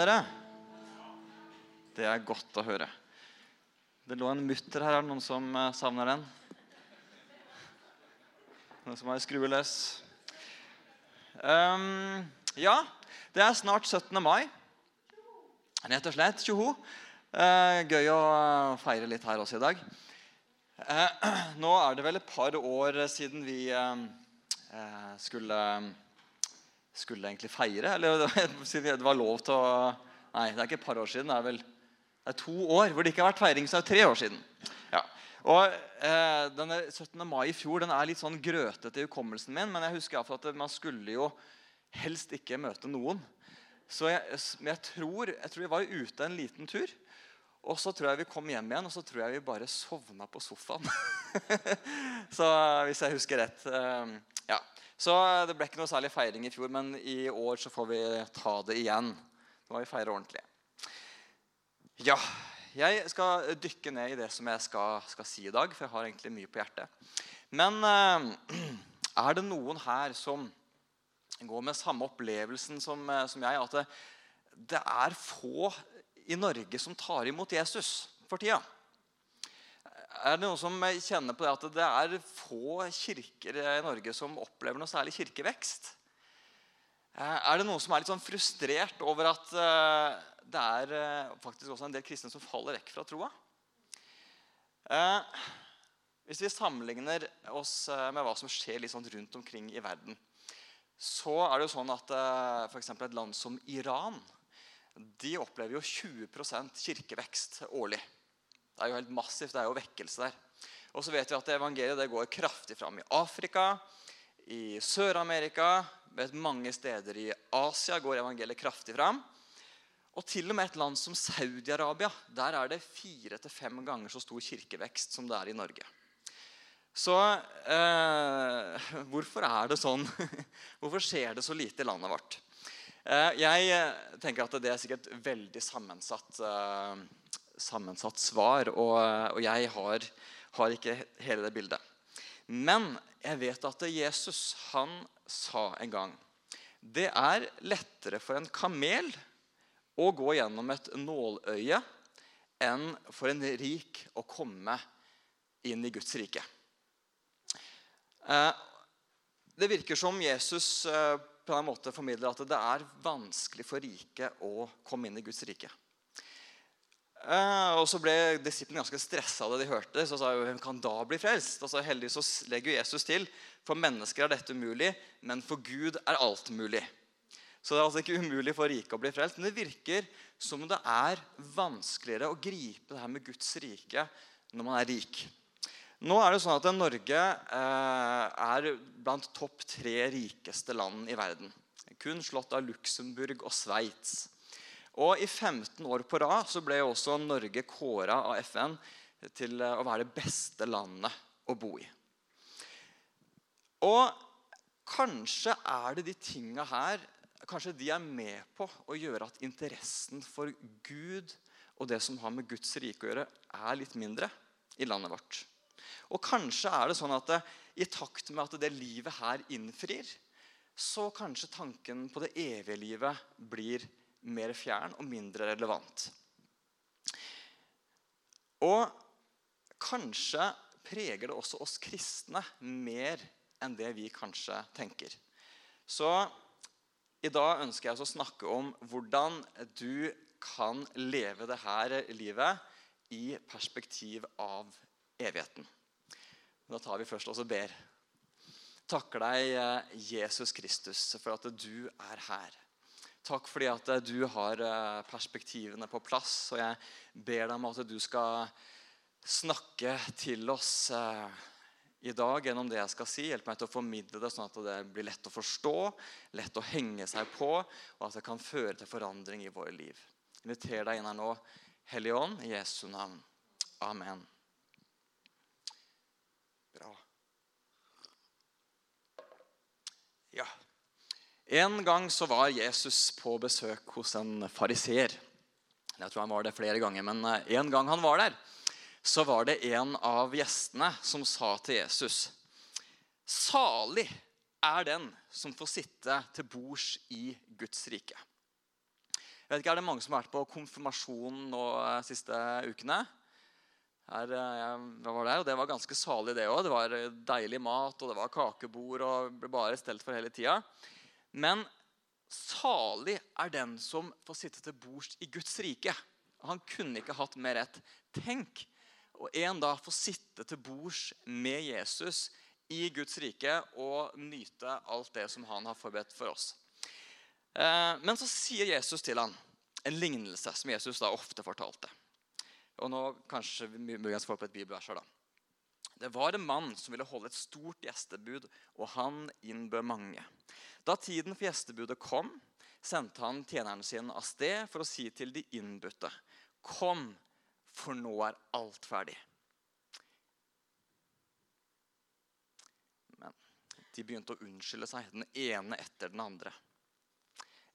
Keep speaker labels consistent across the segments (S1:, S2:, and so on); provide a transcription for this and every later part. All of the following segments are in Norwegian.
S1: dere? Det er godt å høre. Det lå en mutter her. Er det noen som eh, savner den? Noen som har skrue løs? Um, ja, det er snart 17. mai. Rett og slett. Tjoho. Uh, gøy å feire litt her også i dag. Uh, nå er det vel et par år siden vi uh, eh skulle skulle egentlig feire. Eller det var lov til å Nei, det er ikke et par år siden. Det er vel det er to år hvor det ikke har vært feiring. Så det er tre år siden. Ja. Og eh, denne 17. mai i fjor den er litt sånn grøtete i hukommelsen min. Men jeg husker at man skulle jo helst ikke møte noen. Så jeg, jeg, tror, jeg tror vi var ute en liten tur. Og så tror jeg vi kom hjem igjen, og så tror jeg vi bare sovna på sofaen. så hvis jeg husker rett. Eh, ja. Så det ble ikke noe særlig feiring i fjor, men i år så får vi ta det igjen. Nå må vi feire ordentlig. Ja, jeg skal dykke ned i det som jeg skal, skal si i dag, for jeg har egentlig mye på hjertet. Men eh, er det noen her som går med samme opplevelsen som, eh, som jeg, at det, det er få i Norge som tar imot Jesus for tida? Er det noen som kjenner på det at det er få kirker i Norge som opplever noe særlig kirkevekst? Eh, er det noen som er litt sånn frustrert over at eh, det er eh, faktisk også en del kristne som faller vekk fra troa? Hvis vi sammenligner oss med hva som skjer litt sånn rundt omkring i verden, så er det jo sånn at f.eks. et land som Iran de opplever jo 20% kirkevekst årlig. Det er jo helt massivt. Det er jo vekkelse der. Og så vet vi at evangeliet det går kraftig fram i Afrika, i Sør-Amerika, vet mange steder i Asia går evangeliet kraftig fram. Og til og med et land som Saudi-Arabia der er det fire til fem ganger så stor kirkevekst som det er i Norge. Så eh, hvorfor er det sånn? Hvorfor skjer det så lite i landet vårt? Eh, jeg tenker at det er sikkert veldig sammensatt. Eh, sammensatt svar, og, og jeg har, har, ikke hele det bildet. Men jeg vet at Jesus han sa en gang det er lettere for en kamel å gå gjennom et nåløye enn for en rik å komme inn i Guds rike. Eh, det virker som Jesus eh, på en måte formidler at det er vanskelig for rike å komme inn i Guds rike. Uh, og så ble disiplene ganske stressa da de hørte det. Så sa jo, hvem kan da bli frelst? Og så Heldigvis så legger Jesus til for mennesker er dette umulig, men for Gud er alt mulig. Så det er altså ikke umulig for rike å bli frelst. Men det virker som det er vanskeligere å gripe det her med Guds rike når man er rik. Nå er det sånn at Norge uh, er blant topp tre rikeste land i verden. Kun slått av Luxembourg og Sveits. Og I 15 år på rad så ble også Norge kåra av FN til å være det beste landet å bo i. Og kanskje er det de tinga her kanskje de er med på å gjøre at interessen for Gud og det som har med Guds rike å gjøre, er litt mindre i landet vårt. Og kanskje er det sånn at det, i takt med at det livet her innfrir, så kanskje tanken på det evige livet blir mer fjern og mindre relevant. Og kanskje preger det også oss kristne mer enn det vi kanskje tenker. Så i dag ønsker jeg å snakke om hvordan du kan leve det her livet i perspektiv av evigheten. Da tar vi først og ber. Takker deg, eh, Jesus Kristus, for at du er her. Takk fordi at eh, du har eh, perspektivene på plass. Og jeg ber deg om at du skal snakke til oss eh, i dag gjennom det jeg skal si. Hjelp meg til å formidle det sånn at det blir lett å forstå, lett å henge seg på, og at det kan føre til forandring i våre liv. Jeg inviterer deg inn her nå, Hellige Ånd, i Jesu navn. Amen. Bra. Ja. En gang så var Jesus på besøk hos en fariseer. Jeg tror han var det flere ganger, men eh, en gang han var der, så var det en av gjestene som sa til Jesus Salig er den som får sitte til bords i Guds rike. Jeg vet ikke, Er det mange som har vært på konfirmasjon nå de siste ukene? Her, jeg var det? Og det var ganske salig, det òg. Det var deilig mat, og det var kakebord. og ble bare stelt for hele tida. Men salig er den som får sitte til bords i Guds rike. Han kunne ikke hatt mer rett. Tenk og en dag få sitte til bords med Jesus i Guds rike og nyte alt det som han har forberedt for oss. Eh, men så sier Jesus til han en lignelse som Jesus da ofte fortalte. Og nå kanskje vi muligens får på et bibelvers her da. Det var en mann som ville holde et stort gjestebud, og han innbød mange. Da tiden for gjestebudet kom, sendte han tjeneren sin av sted for å si til de innbudte.: Kom, for nå er alt ferdig. Men de begynte å unnskylde seg, den ene etter den andre.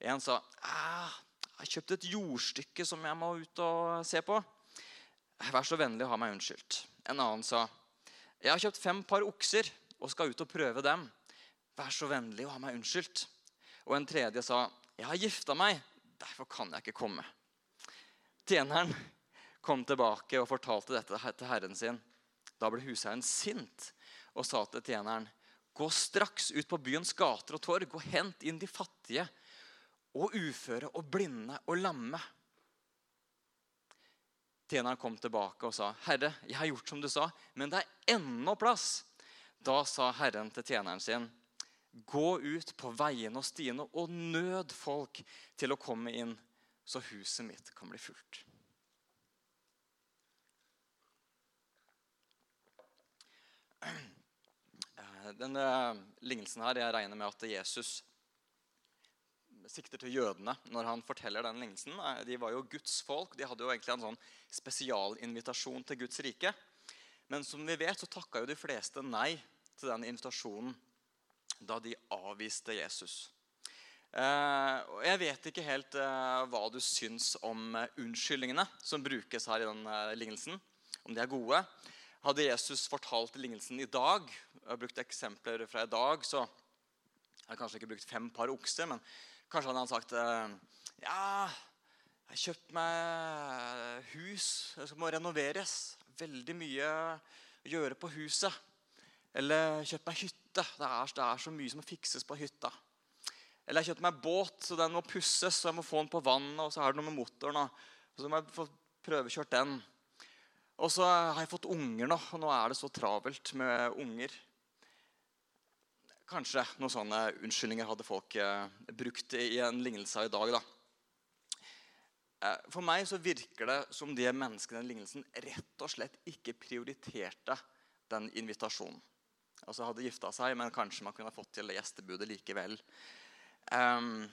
S1: En sa, «Ah, 'Jeg har kjøpt et jordstykke som jeg må ut og se på.' 'Vær så vennlig å ha meg unnskyldt.' En annen sa, 'Jeg har kjøpt fem par okser og skal ut og prøve dem.' 'Vær så vennlig å ha meg unnskyldt.' Og en tredje sa, 'Jeg har gifta meg, derfor kan jeg ikke komme.' Tjeneren kom tilbake og fortalte dette til herren sin. Da ble husherren sint og sa til tjeneren.: Gå straks ut på byens gater og torg og hent inn de fattige og uføre og blinde og lamme. Tjeneren kom tilbake og sa, 'Herre, jeg har gjort som du sa, men det er ennå plass.' Da sa Herren til tjeneren sin, 'Gå ut på veiene og stiene og nød folk til å komme inn, så huset mitt kan bli fullt.' Eh, denne lignelsen her, jeg regner med at Jesus sikter til jødene når han forteller den lignelsen. Eh, de var jo Guds folk. De hadde jo egentlig en sånn spesialinvitasjon til Guds rike. Men som vi vet, så takka jo de fleste nei til den invitasjonen da de avviste Jesus. Eh, Jeg vet ikke helt hva du syns om unnskyldningene som brukes her i den lignelsen. Om de er gode. Hadde Jesus fortalt lignelsen i dag, og brukt eksempler fra i dag, så jeg har kanskje ikke brukt fem par okser, men kanskje hadde han sagt eh, Ja, jeg har kjøpt meg hus som må renoveres. Veldig mye å gjøre på huset. Eller kjøpt meg hytte. Det er, det er så mye som må fikses på hytta. Eller jeg har kjøpt meg båt, så den må pusses, så jeg må få den på vannet. Og så er det noe med motoren, og så må jeg få prøvekjørt den. Og så har jeg fått unger nå, og nå er det så travelt med unger. Kanskje noen sånne unnskyldninger hadde folk eh, brukt i en lignelse i dag. da. Eh, for meg så virker det som de menneskene i den lignelsen rett og slett ikke prioriterte den invitasjonen. Altså hadde gifta seg, men kanskje man kunne fått til gjestebudet likevel. Um,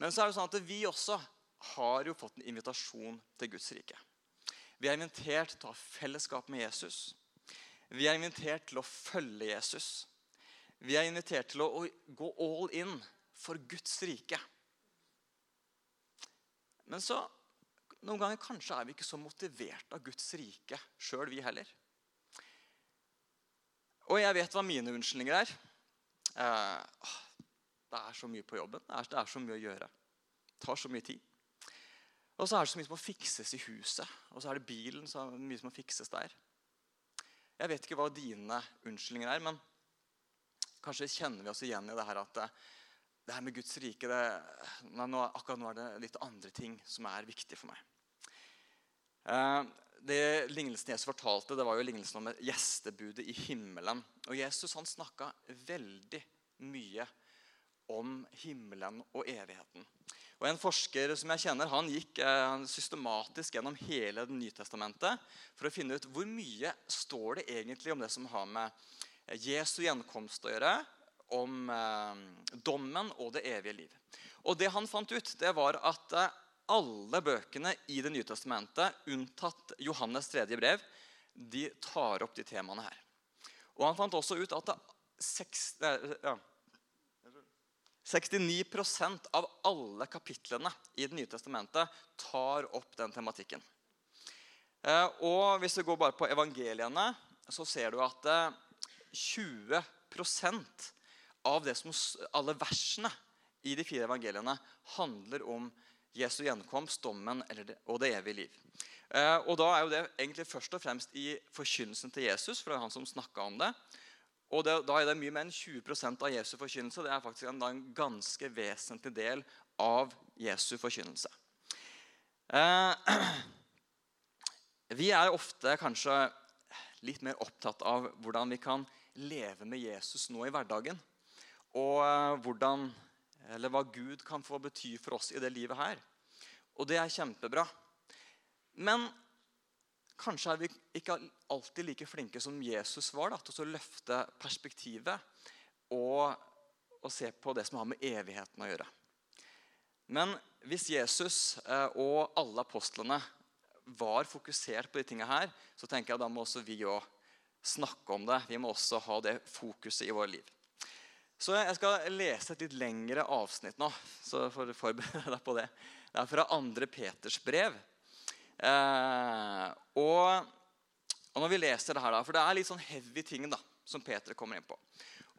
S1: men så er det sånn at vi også har jo fått en invitasjon til Guds rike. Vi er invitert til å ha fellesskap med Jesus. Vi er invitert til å følge Jesus. Vi er invitert til å gå all in for Guds rike. Men så noen ganger kanskje er vi ikke så motivert av Guds rike sjøl, vi heller. Og jeg vet hva mine unnskyldninger er. Eh, det er så mye på jobben. Det er så mye å gjøre. Det tar så mye tid. Og så er det så mye som må fikses i huset. Og så er det bilen, så er det mye som må fikses der. Jeg vet ikke hva dine unnskyldninger er, men kanskje kjenner vi oss igjen i det her at det her med Guds rike det, nå, Akkurat nå er det litt andre ting som er viktig for meg. Eh, det Lignelsen Jesus fortalte, det var jo lignelsen om gjestebudet i himmelen. Og Jesus han snakka veldig mye om himmelen og evigheten. Og En forsker som jeg kjenner, han gikk eh, systematisk gjennom hele Det nye testamentet for å finne ut hvor mye står det egentlig om det som har med eh, Jesu gjenkomst å gjøre, om eh, dommen og det evige liv. Og Det han fant ut, det var at eh, alle bøkene i Det nye testamentet, unntatt Johannes tredje brev, de tar opp de temaene her. Og Han fant også ut at det, seks, eh, ja, 69% av alle kapitlene i Det nye testamentet tar opp den tematikken. Og Hvis du går bare på evangeliene, så ser du at 20 eh, av det som, alle versene i de fire evangeliene handler om Jesu gjenkomst, dommen og det evige liv. Eh, og Da er jo det egentlig først og fremst i forkynnelsen til Jesus. for det er han som om det. Og det, Da er det mye mer enn 20% av Jesu forkynnelse. Det er faktisk en, en ganske vesentlig del av Jesu forkynnelse. Eh, vi er ofte kanskje litt mer opptatt av hvordan vi kan leve med Jesus nå i hverdagen. Og eh, hvordan, eller hva Gud kan få bety for oss i det livet her. Og det er kjempebra. Men kanskje er vi ikke alltid like flinke som Jesus var da, til å løfte perspektivet og, og se på det som har med evigheten å gjøre. Men hvis Jesus eh, og alle apostlene var fokusert på de tingene her, så tenker jeg da må også vi òg snakke om det. Vi må også ha det fokuset i vårt liv. Så Jeg skal lese et litt lengre avsnitt nå. så for å forberede deg på Det Det er fra 2. Peters brev. Eh, og, og, når vi leser det her, da, For det er litt sånn heavy ting da, som Peter kommer inn på.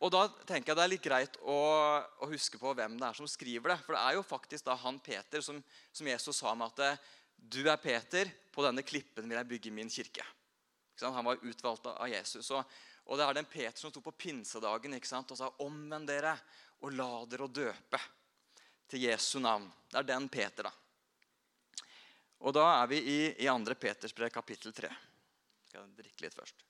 S1: Og da tenker jeg Det er litt greit å, å, huske på hvem det er som skriver det. For det er jo faktisk da han Peter som, som Jesus sa med at du er Peter, på denne klippen vil jeg bygge min kirke. Han var utvalgt av Jesus. Og, og det er den Peter som sto på pinsedagen og sa omvend dere og la dere å døpe til Jesu navn. Det er den Peter, da. Og da er vi i, i 2. Peters brev, kapittel 3. Jeg skal drikke litt først.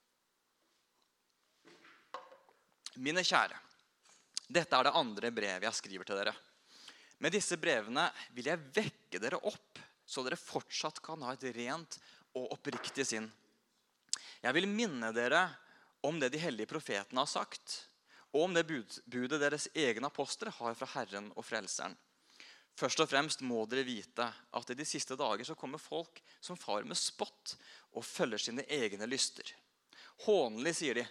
S1: Mine kjære. Dette er det andre brevet jeg skriver til dere. Med disse brevene vil jeg vekke dere opp så dere fortsatt kan ha et rent og oppriktig sinn. Jeg vil minne dere om det de hellige profetene har sagt, og om det budet deres egne apostler har fra Herren og Frelseren. Først og fremst må dere vite at i de siste dager så kommer folk som far med spott og følger sine egne lyster. Hånlig sier de,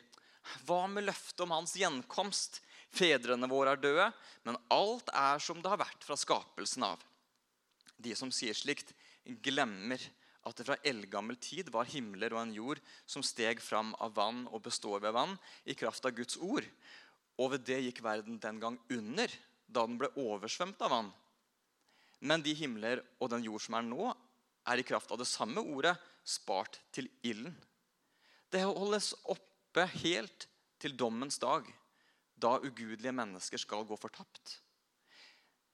S1: hva med løftet om hans gjenkomst? Fedrene våre er døde, men alt er som det har vært fra skapelsen av. De som sier slikt, glemmer at det fra eldgammel tid var himler og en jord som steg fram av vann og består ved vann, i kraft av Guds ord. Og ved det gikk verden den gang under, da den ble oversvømt av vann. Men de himler og den jord som er nå, er i kraft av det samme ordet spart til ilden. Det holdes oppe helt til dommens dag, da ugudelige mennesker skal gå fortapt.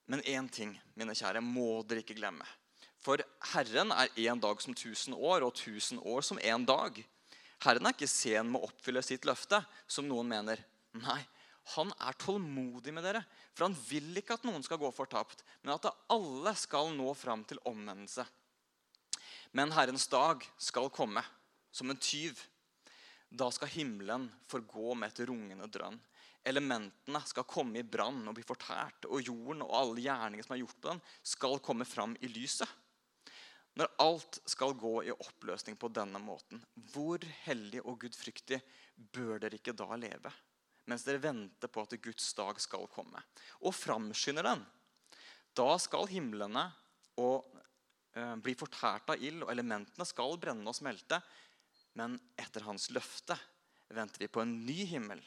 S1: Men én ting, mine kjære, må dere ikke glemme. For Herren er én dag som tusen år, og tusen år som én dag. Herren er ikke sen med å oppfylle sitt løfte, som noen mener. Nei, han er tålmodig med dere, for han vil ikke at noen skal gå fortapt, men at alle skal nå fram til omvendelse. Men Herrens dag skal komme som en tyv. Da skal himmelen forgå med et rungende drønn elementene skal komme i brann og bli fortært, og jorden og alle gjerninger som er gjort på den, skal komme fram i lyset. Når alt skal gå i oppløsning på denne måten, hvor hellig og gudfryktig bør dere ikke da leve? Mens dere venter på at Guds dag skal komme. Og framskynder den. Da skal himlene og, eh, bli fortært av ild, og elementene skal brenne og smelte. Men etter hans løfte venter vi på en ny himmel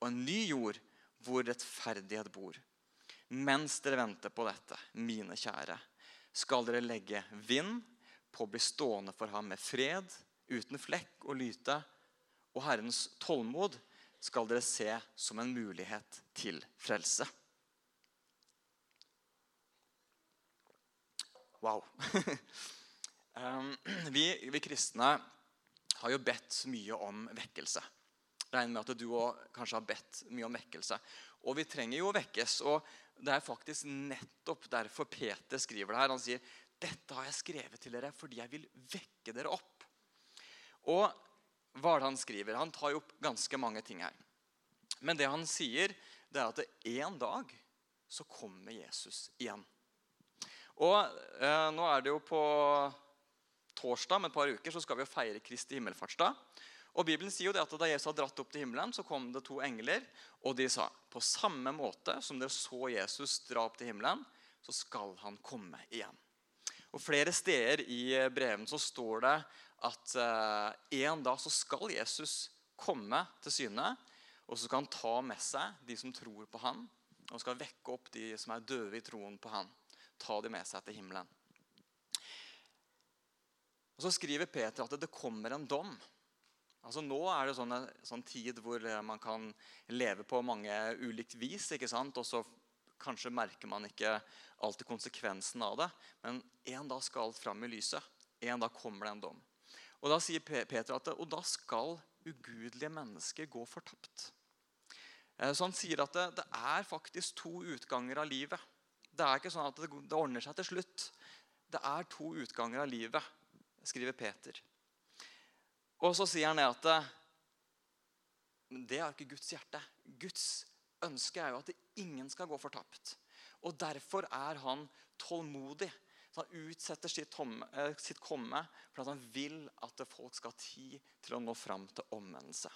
S1: og en ny jord hvor rettferdighet bor. Mens dere venter på dette, mine kjære, skal dere legge vind på å bli stående for ham med fred, uten flekk og lyte. Og Herrens tålmod skal dere se som en mulighet til frelse. Wow. Vi, vi kristne har jo bedt mye om vekkelse regner med at du òg kanskje har bedt mye om vekkelse. Og vi trenger jo å vekkes. og Det er faktisk nettopp derfor Peter skriver det her. Han sier dette har jeg skrevet til dere fordi jeg vil vekke dere opp. Og hva er det han skriver? Han tar jo opp ganske mange ting her. Men det han sier, det er at en dag så kommer Jesus igjen. Og eh, nå er det jo på torsdag om et par uker så skal vi jo feire Kristi himmelfartsdag. Og Bibelen sier jo det at Da Jesus hadde dratt opp til himmelen, så kom det to engler. Og de sa på samme måte som dere så Jesus dra opp til himmelen, så skal han komme igjen. Og Flere steder i breven så står det at uh, en dag så skal Jesus komme til syne. Og så skal han ta med seg de som tror på han, og skal vekke opp de som er døde i troen på han. ta de med seg til himmelen. Og Så skriver Peter at det kommer en dom. Altså Nå er det sånn, sånn tid hvor man kan leve på mange ulikt vis. ikke sant? Og så kanskje merker man ikke alltid konsekvensen av det. Men en dag skal alt fram i lyset. En dag kommer det en dom. Og Da sier Peter at og da skal ugudelige mennesker gå fortapt. Eh, så han sier at det, det, er faktisk to utganger av livet. Det er ikke sånn at det, det ordner seg til slutt. Det er to utganger av livet skriver Peter. Og så sier han at det er ikke Guds hjerte. Guds ønske er jo at ingen skal gå fortapt. Og Derfor er han tålmodig. Så han utsetter sitt, tomme, eh, sitt komme for han vil at folk skal ha tid til å nå fram til omvendelse.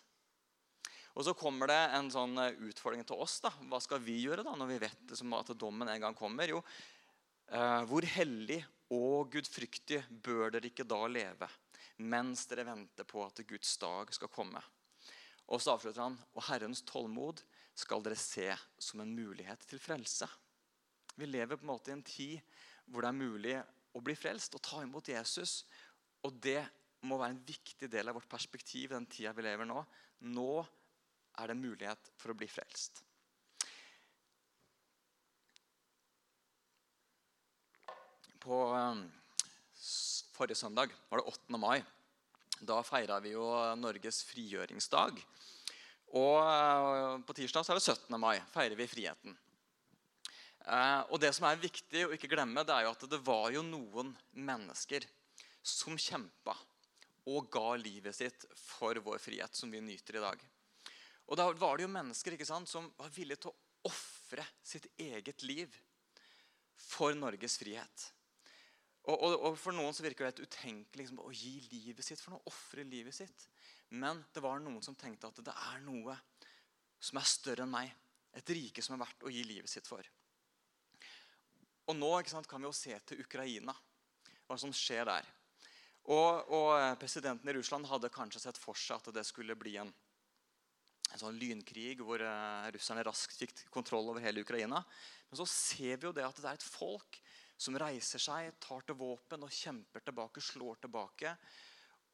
S1: Og Så kommer det en sånn eh, utfordring til oss. da. Hva skal vi gjøre da, når vi vet liksom, at dommen en gang kommer? Jo, eh, hvor hellig og gudfryktig bør dere ikke da leve, mens dere venter på at Guds dag skal komme. Og så avslutter han og Herrens tålmod skal dere se som en mulighet til frelse. Vi lever på en måte i en tid hvor det er mulig å bli frelst og ta imot Jesus. Og det må være en viktig del av vårt perspektiv i den tida vi lever nå. Nå er det en mulighet for å bli frelst. på um, forrige søndag, var det 8. mai. Da feira vi jo Norges frigjøringsdag. Og uh, på tirsdag så er det 17. mai. feirer vi friheten. Uh, og Det som er viktig å ikke glemme, det er jo at det var jo noen mennesker som kjempa og ga livet sitt for vår frihet, som vi nyter i dag. Og Da var det jo mennesker ikke sant, som var villige til å ofre sitt eget liv for Norges frihet. Og, og, og, For noen så virker det helt utenkelig liksom, å gi livet sitt for noe. Ofre livet sitt. Men det var noen som tenkte at det er noe som er større enn meg. Et rike som er verdt å gi livet sitt for. Og Nå sant, kan vi jo se til Ukraina, hva som skjer der. Og, og, Presidenten i Russland hadde kanskje sett for seg at det skulle bli en, en sånn lynkrig hvor uh, russerne raskt fikk kontroll over hele Ukraina. Men så ser vi jo det at det er et folk som reiser seg, tar til våpen og kjemper tilbake, slår tilbake.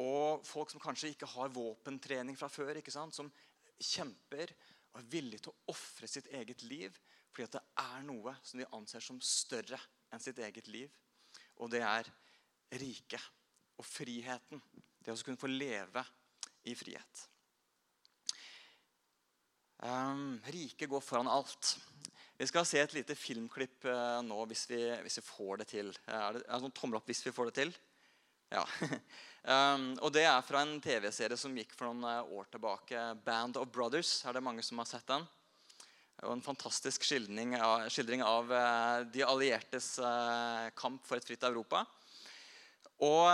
S1: Og folk som kanskje ikke har våpentrening fra før, som kjemper og er villige til å ofre sitt eget liv fordi det er noe som de anser som større enn sitt eget liv. Og det er riket og friheten. Det å kunne få leve i frihet. Um, riket går foran alt. Vi skal se et lite filmklipp uh, nå hvis vi, hvis vi, får det til. Er det, er det sånn tommel opp hvis vi får det til? Ja. um, og Det er fra en TV-serie som gikk for noen uh, år tilbake. 'Band of Brothers'. Er det mange som har sett den? Og En fantastisk skildring av, skildring av uh, de alliertes kamp for et fritt Europa. Og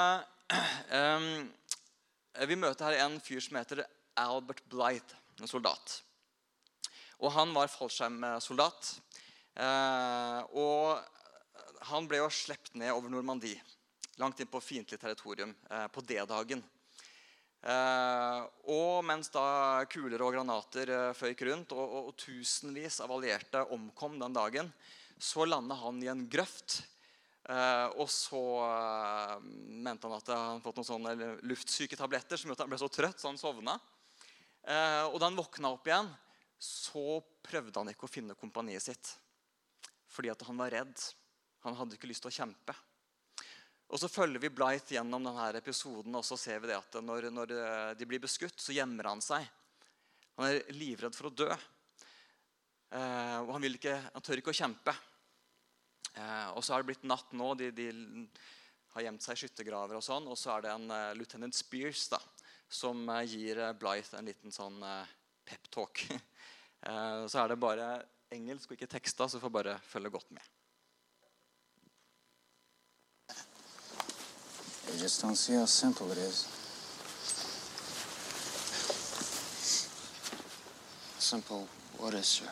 S1: um, Vi møter her en fyr som heter Albert Blythe, en soldat. Og han var fallskjermsoldat. Eh, og han ble jo sluppet ned over Normandie, langt inn på fiendtlig territorium, eh, på D-dagen. Eh, og mens da kuler og granater eh, føyk rundt, og, og, og, tusenvis av allierte omkom den dagen, så landa han i en grøft. Eh, og så mente han at han hadde fått noen sånne luftsyketabletter som gjorde at han ble så trøtt så han sovna. og da han våkna opp igjen, så prøvde han ikke å finne kompaniet sitt. Fordi at han var redd. Han hadde ikke lyst til å kjempe. Og Så følger vi Blight gjennom denne episoden, og så ser vi det at når, når de blir beskutt, så gjemmer han seg. Han er livredd for å dø. Eh, og han, ikke, han, tør ikke å kjempe. Eh, og så har det blitt natt nå. De, de har gjemt seg i skyttergraver. Og sånn, og så er det en uh, lieutenant Spears da, som uh, gir uh, Blythe en liten sånn peptalk. Eh, så er det bare engelsk og ikke teksta, så du får bare følge godt med. You just don't see how simple it is. Simple what is, sir?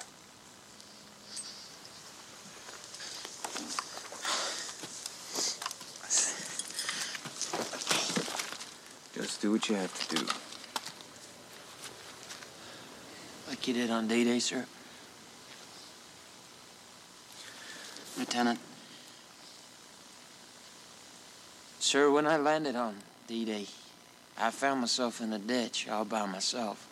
S1: Just do what you have to do. you did on D Day, sir? Lieutenant.
S2: Sir, when I landed on D Day, I found myself in a ditch all by myself.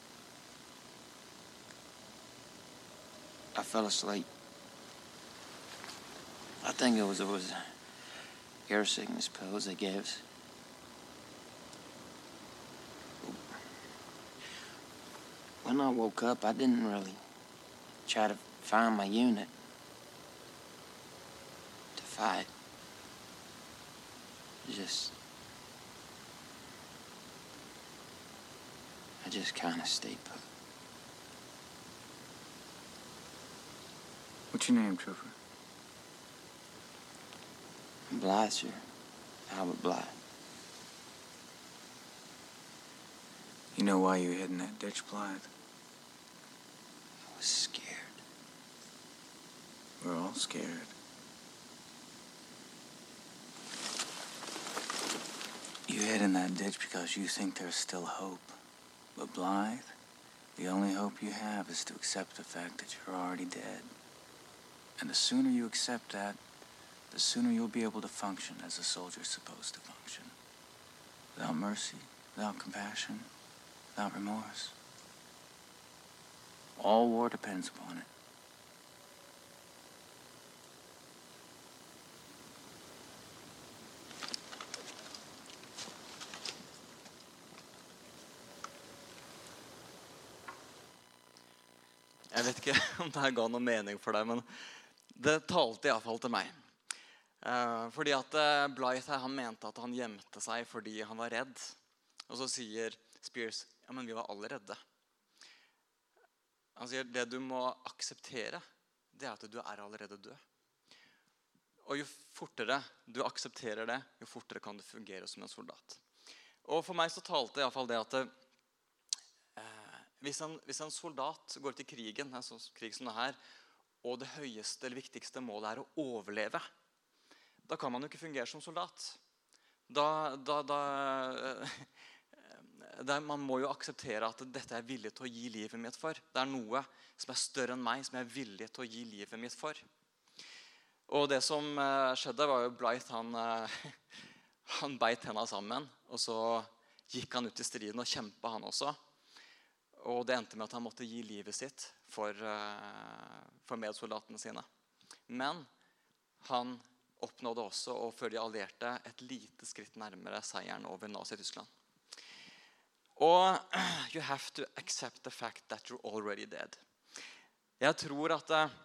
S2: I fell asleep. I think it was, it was air sickness pills they gave us. When I woke up, I didn't really try to find my unit to fight. Just. I just kind of stayed put.
S3: What's your name, Trooper?
S2: Sir. Albert Blythe.
S3: You know why you hid in that ditch, Blythe?
S2: Was scared.
S3: We're all scared. You hid in that ditch because you think there's still hope. But Blythe, the only hope you have is to accept the fact that you're already dead. And the sooner you accept that, the sooner you'll be able to function as a soldier's supposed to function. Without mercy, without compassion, without remorse. All war depends upon it.
S1: Jeg vet ikke om det her ga noe mening for deg, men det talte iallfall til meg. Eh, fordi at eh, Blythe han mente at han gjemte seg fordi han var redd. Og så sier Spears ja, men vi var alle redde. Han sier det du må akseptere, det er at du er allerede død. Og jo fortere du aksepterer det, jo fortere kan du fungere som en soldat. Og for meg så talte iallfall det at eh, hvis, en, hvis en soldat går ut i krigen, en sånn krig som det her, og det høyeste eller viktigste målet er å overleve, da kan man jo ikke fungere som soldat. Da, da, da det, Man må jo akseptere at dette er jeg villig til å gi livet mitt for. Det er noe som er større enn meg, som jeg er villig til å gi livet mitt for. Og det som eh, skjedde, var jo Blythe han, eh, han beit henda sammen. Og så gikk han ut i striden og kjempa, han også. Og det endte med at han måtte gi livet sitt for, eh, for medsoldatene sine. Men han oppnådde også å følge allierte et lite skritt nærmere seieren over Nazi-Tyskland. Og you have to accept the fact that you're already dead. Jeg tror at eh,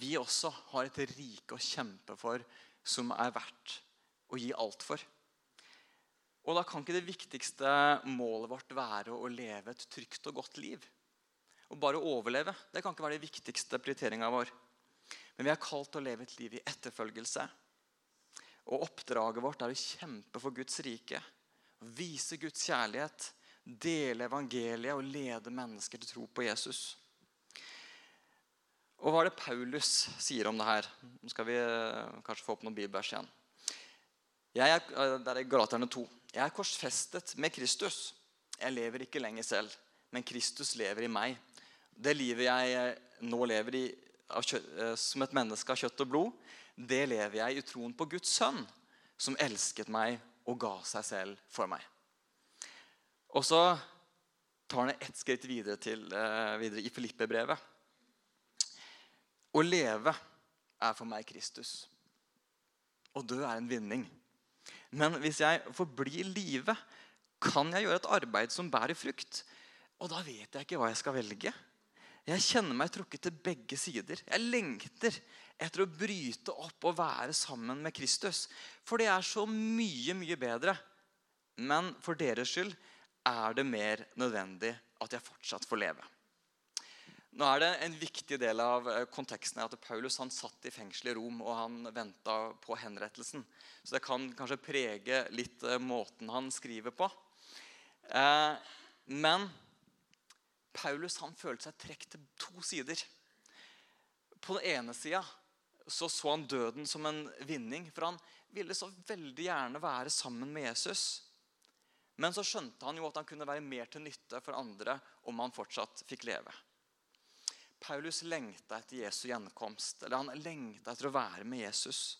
S1: vi også har et rike å kjempe for som er verdt å gi alt for. Og da kan ikke det viktigste målet vårt være å leve et trygt og godt liv. Å bare overleve. Det kan ikke være det viktigste prioriteringa vår. Men vi er kalt til å leve et liv i etterfølgelse. Og oppdraget vårt er å kjempe for Guds rike. Vise Guds kjærlighet. Dele evangeliet og lede mennesker til tro på Jesus. Og hva er det Paulus sier om det her? Nå skal vi eh, kanskje få opp noen bibelvers igjen. Jeg er, eh, der er Galaterne 2. Jeg er korsfestet med Kristus. Jeg lever ikke lenger selv, men Kristus lever i meg. Det livet jeg eh, nå lever i som et menneske av kjøtt og blod, det lever jeg i troen på Guds sønn, som elsket meg og ga seg selv for meg. Og så tar han ett skritt videre, til, videre i Filippe-brevet. Å leve er for meg Kristus. Å dø er en vinning. Men hvis jeg forblir i live, kan jeg gjøre et arbeid som bærer frukt. Og da vet jeg ikke hva jeg skal velge. Jeg kjenner meg trukket til begge sider. Jeg lengter etter å bryte opp og være sammen med Kristus. For det er så mye, mye bedre. Men for deres skyld er det mer nødvendig at jeg fortsatt får leve. Nå er det En viktig del av eh, konteksten er at Paulus han satt i fengsel i Rom og han venta på henrettelsen. Så det kan kanskje prege litt eh, måten han skriver på. Eh, men Paulus han følte seg trukket til to sider. På den ene sida så, så han døden som en vinning, for han ville så veldig gjerne være sammen med Jesus. Men så skjønte han jo at han kunne være mer til nytte for andre om han fortsatt fikk leve. Paulus lengta etter Jesu gjenkomst. Eller han lengta etter å være med Jesus.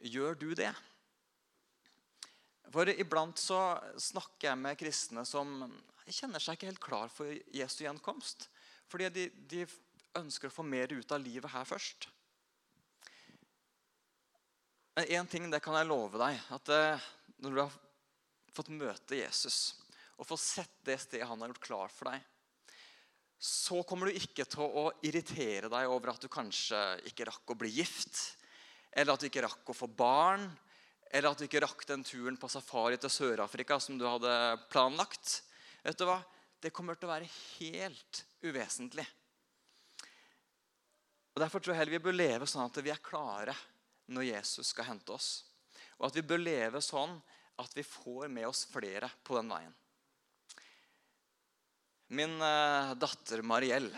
S1: Gjør du det? For iblant så snakker jeg med kristne som kjenner seg ikke helt klar for Jesu gjenkomst. Fordi de, de ønsker å få mer ut av livet her først. Men én ting det kan jeg love deg. At eh, når du har fått møte Jesus og fått sett det stedet han har gjort klar for deg, så kommer du ikke til å irritere deg over at du kanskje ikke rakk å bli gift, eller at du ikke rakk å få barn, eller at du ikke rakk den turen på safari til Sør-Afrika som du hadde planlagt. Vet du hva? Det kommer til å være helt uvesentlig. Og Derfor tror jeg heller vi bør leve sånn at vi er klare når Jesus skal hente oss. Og at vi bør leve sånn at vi får med oss flere på den veien. Min eh, datter Mariell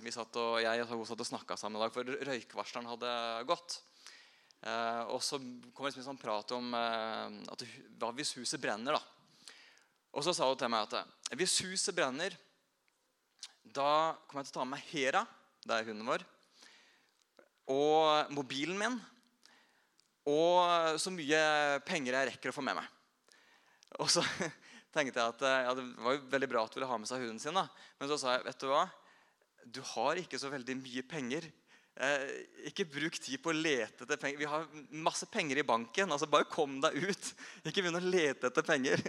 S1: vi satt og, jeg og hun satt og snakka sammen i dag, for røykvarsleren hadde gått. Eh, og så kom det liksom en sånn prat om eh, at hva hvis huset brenner. da? Og så sa hun til meg at hvis huset brenner, da kommer jeg til å ta med Hera, det er hunden vår, og mobilen min, og så mye penger jeg rekker å få med meg. Og så tenkte jeg at ja, Det var jo veldig bra at du ville ha med seg hunden sin. da. Men så sa jeg vet du hva, du har ikke så veldig mye penger. Eh, ikke bruk tid på å lete etter penger. Vi har masse penger i banken. altså Bare kom deg ut. Ikke begynn å lete etter penger.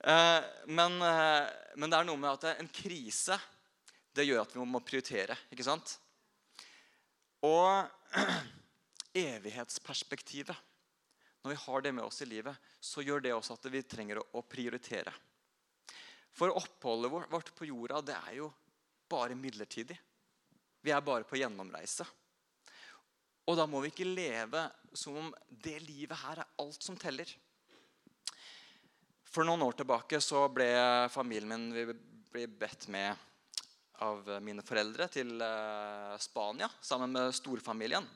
S1: Eh, men, eh, men, det er noe med at en krise det gjør at vi må prioritere. ikke sant? Og evighetsperspektivet når vi har det med oss i livet, så gjør det også at vi trenger å prioritere. For oppholdet vårt på jorda det er jo bare midlertidig. Vi er bare på gjennomreise. Og da må vi ikke leve som om det livet her er alt som teller. For noen år tilbake så ble familien min ble bedt med av mine foreldre til eh, Spania sammen med storfamilien.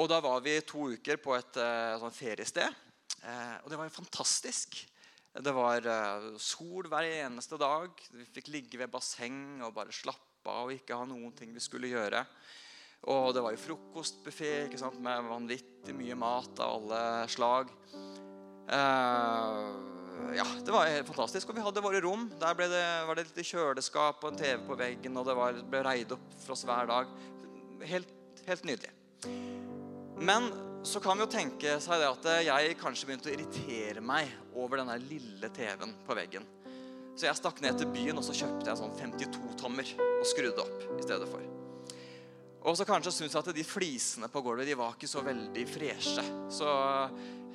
S1: Og da var vi to uker på et uh, sånn feriested. Uh, og det var jo fantastisk. Det var sol hver eneste dag. Vi fikk ligge ved basseng og bare slappe av og ikke ha noen ting vi skulle gjøre. Og det var jo frokostbuffé med vanvittig mye mat av alle slag. ja, Det var helt fantastisk. Og vi hadde våre rom. Der det, var det litt kjøleskap og en TV på veggen. Og det var, ble reid opp for oss hver dag. Helt, helt nydelig. Men så kan vi jo tenke seg det at jeg kanskje begynte å irritere meg over denne lille TV-en på veggen. Så jeg stakk ned til byen og så kjøpte jeg sånn 52-tommer og skrudde opp i stedet for. Og så kanskje syntes jeg at de flisene på gulvet de var ikke så veldig freshe. Så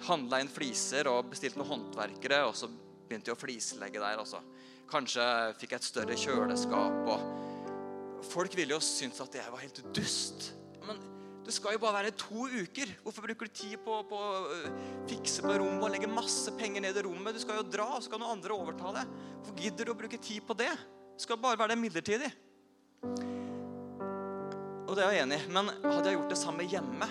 S1: handla inn fliser og bestilte noen håndverkere, og så begynte jeg å flislegge der også. Kanskje fikk jeg et større kjøleskap. og Folk ville jo synes at jeg var helt dust. Men det skal jo bare være to uker. Hvorfor bruker du tid på å øh, fikse på rommet og legge masse penger ned i rommet? Du skal jo dra, og så kan noen andre overta det. Hvorfor gidder du å bruke tid på det? Det skal bare være det midlertidig. Og det er jeg enig i. Men hadde jeg gjort det samme hjemme,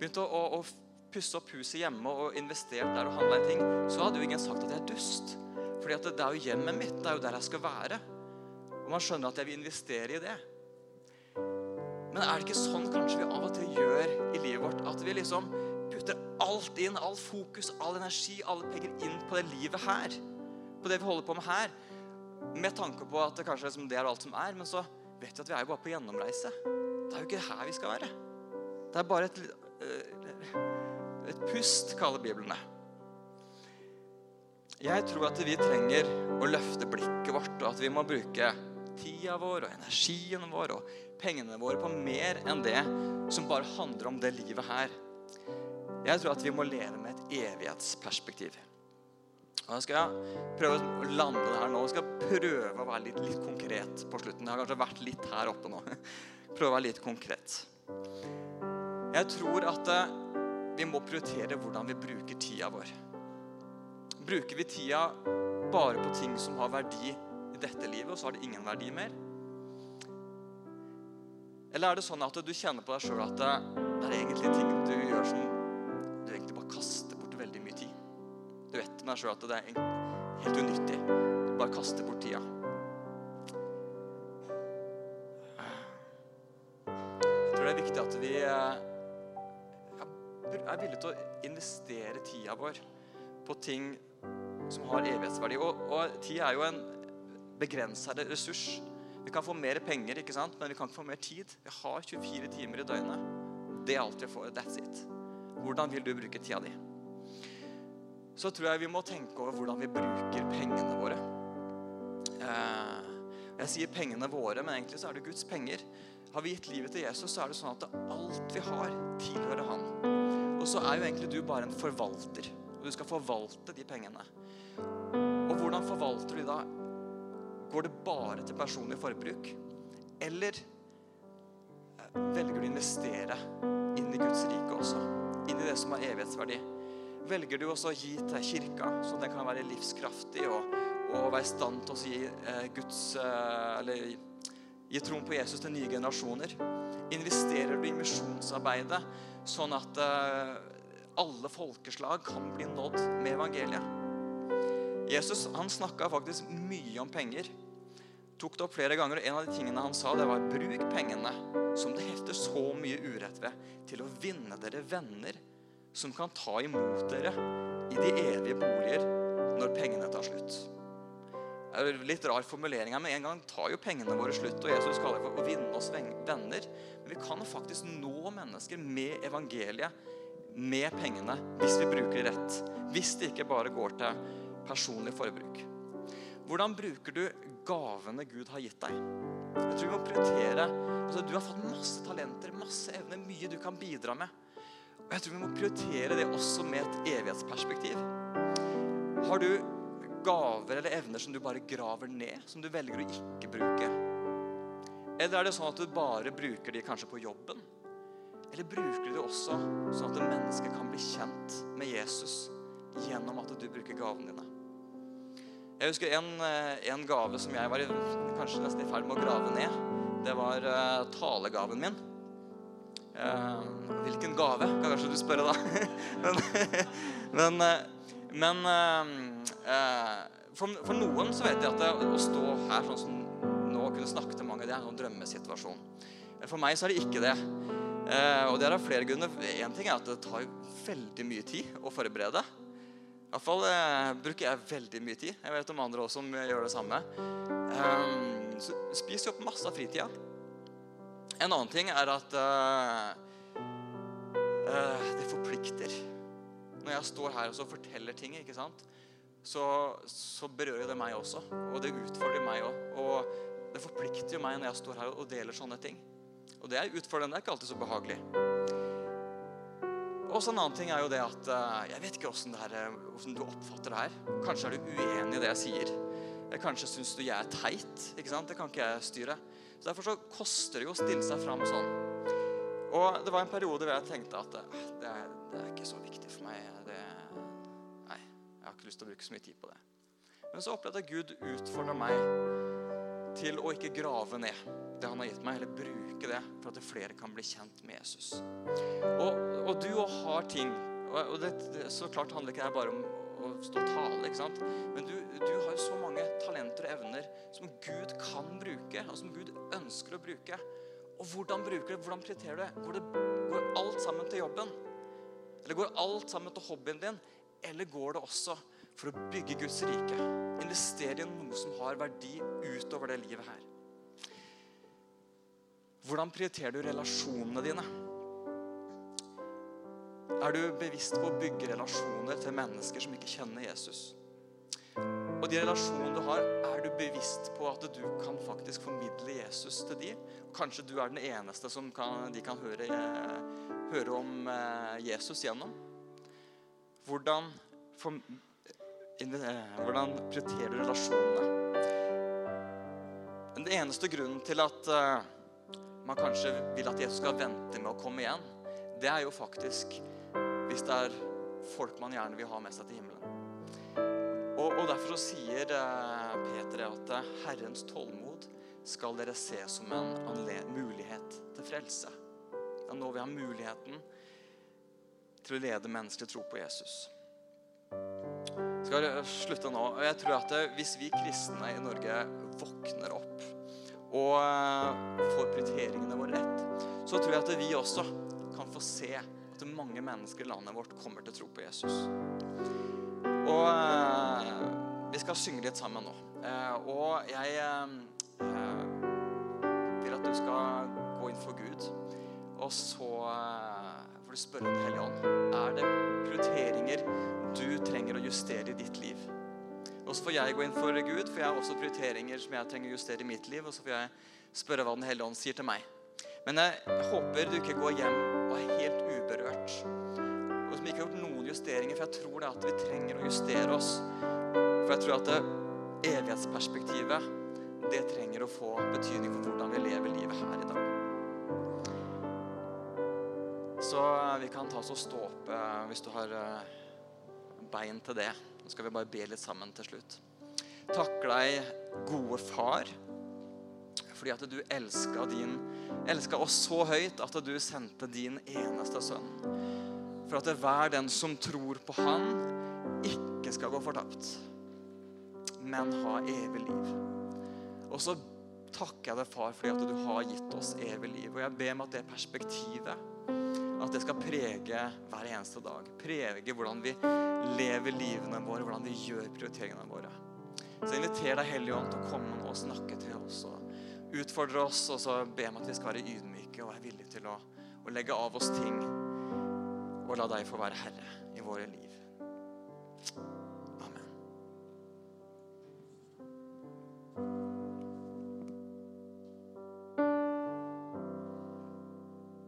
S1: begynt å, å, å pusse opp huset hjemme og investert der og handla en ting, så hadde jo ingen sagt at jeg er dust. Fordi at det er jo hjemmet mitt. Det er jo der jeg skal være. Og man skjønner at jeg vil investere i det. Men er det ikke sånn kanskje vi av og til gjør i livet vårt? At vi liksom putter alt inn, all fokus, all energi, alle penger inn på det livet her. På det vi holder på med her. Med tanke på at det kanskje liksom det er alt som er. Men så vet vi at vi er jo bare på gjennomreise. Det er jo ikke her vi skal være. Det er bare et, eh, et pust, kaller Bibelen det. Jeg tror at vi trenger å løfte blikket vårt, og at vi må bruke tida vår og energien vår og pengene våre på mer enn det som bare handler om det livet her. Jeg tror at vi må leve med et evighetsperspektiv. Og Jeg skal prøve å lande det her nå. Jeg skal prøve å være litt, litt konkret på slutten. Jeg har kanskje vært litt her oppe nå. Prøve å være litt konkret. Jeg tror at eh, vi må prioritere hvordan vi bruker tida vår. Bruker vi tida bare på ting som har verdi i dette livet, og så har det ingen verdi mer? Eller er det sånn at du kjenner på deg sjøl at det er egentlig ting du gjør som du egentlig bare kaster bort veldig mye tid? Du vet med deg sjøl at det er helt unyttig. Du bare kaster bort tida. Jeg tror det er viktig at vi eh, er villige til å investere tida vår på ting som har evighetsverdi. Og, og tid er jo en begrensa ressurs. Vi kan få mer penger, ikke sant? men vi kan ikke få mer tid. Vi har 24 timer i døgnet. Det er alt vi får. That's it. Hvordan vil du bruke tida di? Så tror jeg vi må tenke over hvordan vi bruker pengene våre. Eh, jeg sier pengene våre, men egentlig så er det Guds penger. Har vi gitt livet til Jesus, så er det sånn at alt vi har, tilhører. Og så er jo egentlig du bare en forvalter. Og du skal forvalte de pengene. Og hvordan forvalter du da? Går det bare til personlig forbruk? Eller eh, velger du å investere inn i Guds rike også? Inn i det som har evighetsverdi? Velger du også å gi til kirka, så den kan være livskraftig og, og være i stand til å gi eh, Guds eh, Eller gi troen på Jesus til nye generasjoner? Investerer du i misjonsarbeidet sånn at eh, alle folkeslag kan bli nådd med evangeliet? Jesus han snakka faktisk mye om penger. Tok det opp flere ganger, og En av de tingene han sa, det var bruk pengene, som det hefter så mye urett ved, til å vinne dere venner som kan ta imot dere i de evige boliger når pengene tar slutt. Er litt rar formulering her, men En gang tar jo pengene våre slutt, og Jesus kaller for å vinne oss venner. Men vi kan faktisk nå mennesker med evangeliet, med pengene, hvis vi bruker det rett. Hvis det ikke bare går til personlig forbruk. Hvordan bruker du gavene Gud har gitt deg? Jeg tror vi må prioritere altså, Du har fått masse talenter, masse evner, mye du kan bidra med. Og jeg tror vi må prioritere det også med et evighetsperspektiv. Har du gaver eller evner som du bare graver ned, som du velger å ikke bruke? Eller er det sånn at du bare bruker de kanskje på jobben? Eller bruker du det også sånn at mennesket kan bli kjent med Jesus gjennom at du bruker gavene dine? Jeg husker en, eh, en gave som jeg var i, kanskje nesten i ferd med å grave ned. Det var uh, talegaven min. Uh, hvilken gave, kan kanskje du spørre da. men, men, men eh, for, for, noen så vet jeg at det, å stå her sånn som nå og kunne snakke til mange, det er en drømmesituasjon. For meg så er det ikke det. og det er av flere grunner. Én ting er at det tar veldig mye tid å forberede. Iallfall eh, bruker jeg veldig mye tid. Jeg vet om andre også som gjør det samme. Um, så spiser opp masse av fritida. En annen ting er at uh, det forplikter. Når jeg står her og forteller ting, ikke sant? Så, så berører det meg også. Og det utfordrer meg òg. Og det forplikter jo meg når jeg står her og deler sånne ting. Og det er utfordrende. Det er ikke alltid så behagelig. Og så En annen ting er jo det at uh, jeg vet ikke her, eh, du oppfatter det her. Kanskje er du uenig i det jeg sier. Kanskje syns du jeg er teit. ikke sant? Det kan ikke jeg styre. Så Derfor så koster det jo å stille seg fram sånn. Og Det var en periode hvor jeg tenkte at uh, det, er, det, er, ikke så viktig for meg. Det, nei, jeg har ikke lyst til å bruke så mye tid på det. Men så opplevde jeg at Gud utfordra meg til å ikke grave ned det han har gitt meg, eller bruke det for at flere kan bli kjent med Jesus. Og, og du òg har ting og det, det, Så klart handler ikke det bare om å stå og tale, ikke sant? men du, du har jo så mange talenter og evner som Gud kan bruke, og som Gud ønsker å bruke. Og hvordan bruker du det? Hvordan prioriterer du det? Går, det? går alt sammen til jobben? Eller går alt sammen til hobbyen din? Eller går det også for å bygge Guds rike? Investere i noe som har verdi utover det livet her. Hvordan prioriterer du relasjonene dine? Er du bevisst på å bygge relasjoner til mennesker som ikke kjenner Jesus? Og de relasjonene du har, er du bevisst på at du kan faktisk formidle Jesus til de? Kanskje du er den eneste som kan, de kan høre, høre, om eh, Jesus gjennom? Hvordan, for, eh, hvordan prioriterer du relasjonene? Den eneste grunnen til at eh, man kanskje vil at Jesus skal vente med å komme igjen, det er jo faktisk hvis det er folk man gjerne vil ha med seg til himmelen. Og, og Derfor så sier Peter at Herrens tålmod skal dere se som en mulighet til frelse. Er nå vi har muligheten til å lede mennesker til tro på Jesus. Jeg skal slutte nå. Jeg tror at eh, Hvis vi kristne i Norge våkner opp og eh, får prioriteringene våre rett, så tror jeg at vi også kan få se at mange mennesker i landet vårt kommer til å tro på Jesus. Og eh, vi skal synge litt sammen nå. Og jeg vil at du skal gå inn for Gud, og så eh, får du spørre Den hellige ånd. Er det prioriteringer du trenger å justere i ditt liv? Og så får jeg gå inn for Gud, for jeg har også prioriteringer som jeg trenger å justere i mitt liv. Og så får jeg spørre hva Den hellige ånd sier til meg. Men jeg håper du ikke går hjem og er helt uberørt. Og som ikke har gjort noen justeringer, for jeg tror det at vi trenger å justere oss. For jeg tror at det, evighetsperspektivet det trenger å få betydning for hvordan vi lever livet her i dag. Så vi kan ta oss og stå opp eh, hvis du har eh, bein til det. Nå skal vi bare be litt sammen til slutt. Takk deg, gode far, fordi at du elska, din, elska oss så høyt at du sendte din eneste sønn. For at hver den som tror på Han, ikke skal gå fortapt, men ha evig liv. Og så takker jeg deg, far, fordi at du har gitt oss evig liv. Og jeg ber om at det perspektivet at det skal prege hver eneste dag. Prege hvordan vi lever livene våre, hvordan vi gjør prioriteringene våre. Så inviter deg, Hellige Ånd, til å komme og snakke til oss og utfordre oss. Og så be om at vi skal være ydmyke og være villige til å, å legge av oss ting og la deg få være herre i våre liv.